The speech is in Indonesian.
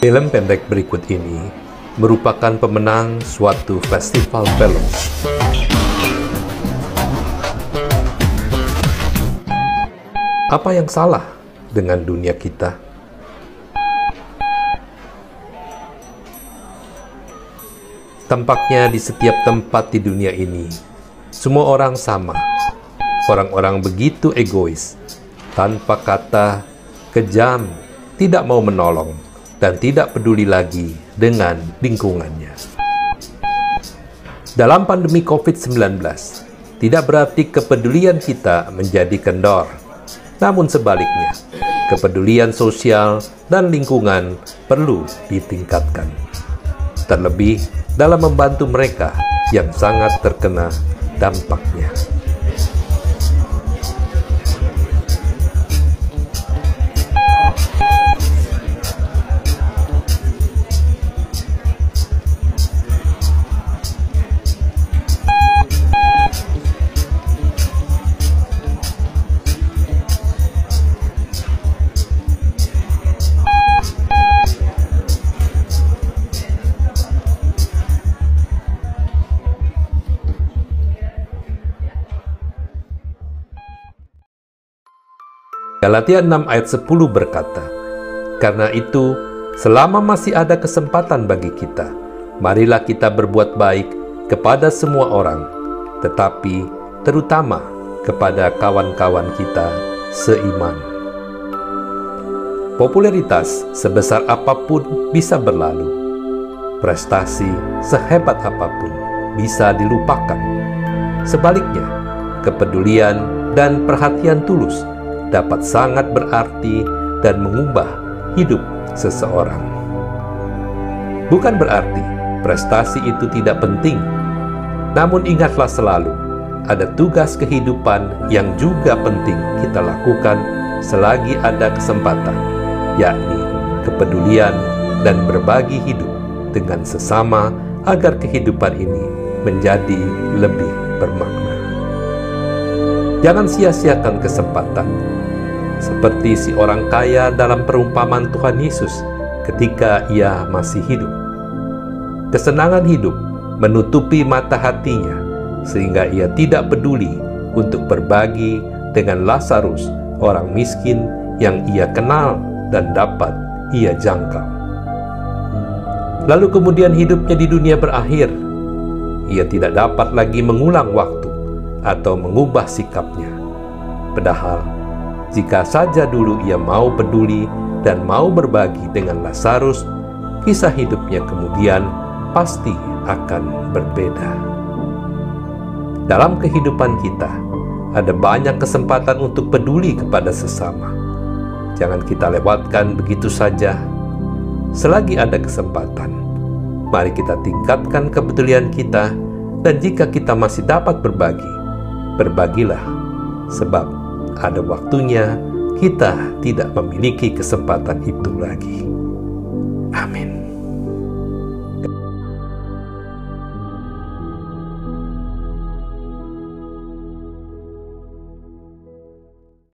Film pendek berikut ini merupakan pemenang suatu festival film. Apa yang salah dengan dunia kita? Tampaknya di setiap tempat di dunia ini, semua orang sama. Orang-orang begitu egois, tanpa kata, kejam, tidak mau menolong, dan tidak peduli lagi dengan lingkungannya. Dalam pandemi COVID-19, tidak berarti kepedulian kita menjadi kendor, namun sebaliknya, kepedulian sosial dan lingkungan perlu ditingkatkan. Terlebih dalam membantu mereka yang sangat terkena dampaknya. Galatia 6 ayat 10 berkata, Karena itu, selama masih ada kesempatan bagi kita, marilah kita berbuat baik kepada semua orang, tetapi terutama kepada kawan-kawan kita seiman. Popularitas sebesar apa pun bisa berlalu. Prestasi sehebat apa pun bisa dilupakan. Sebaliknya, kepedulian dan perhatian tulus dapat sangat berarti dan mengubah hidup seseorang. Bukan berarti prestasi itu tidak penting, namun ingatlah selalu ada tugas kehidupan yang juga penting kita lakukan selagi ada kesempatan, yakni kepedulian dan berbagi hidup dengan sesama agar kehidupan ini menjadi lebih bermakna. Jangan sia-siakan kesempatan, seperti si orang kaya dalam perumpamaan Tuhan Yesus ketika ia masih hidup. Kesenangan hidup menutupi mata hatinya, sehingga ia tidak peduli untuk berbagi dengan Lazarus, orang miskin yang ia kenal dan dapat ia jangkau. Lalu kemudian hidupnya di dunia berakhir. Ia tidak dapat lagi mengulang waktu atau mengubah sikapnya. Padahal, jika saja dulu ia mau peduli dan mau berbagi dengan Lazarus, kisah hidupnya kemudian pasti akan berbeda. Dalam kehidupan kita, ada banyak kesempatan untuk peduli kepada sesama. Jangan kita lewatkan begitu saja. Selagi ada kesempatan, mari kita tingkatkan kepedulian kita, dan jika kita masih dapat berbagi, berbagilah, sebab ada waktunya kita tidak memiliki kesempatan itu lagi. Amin.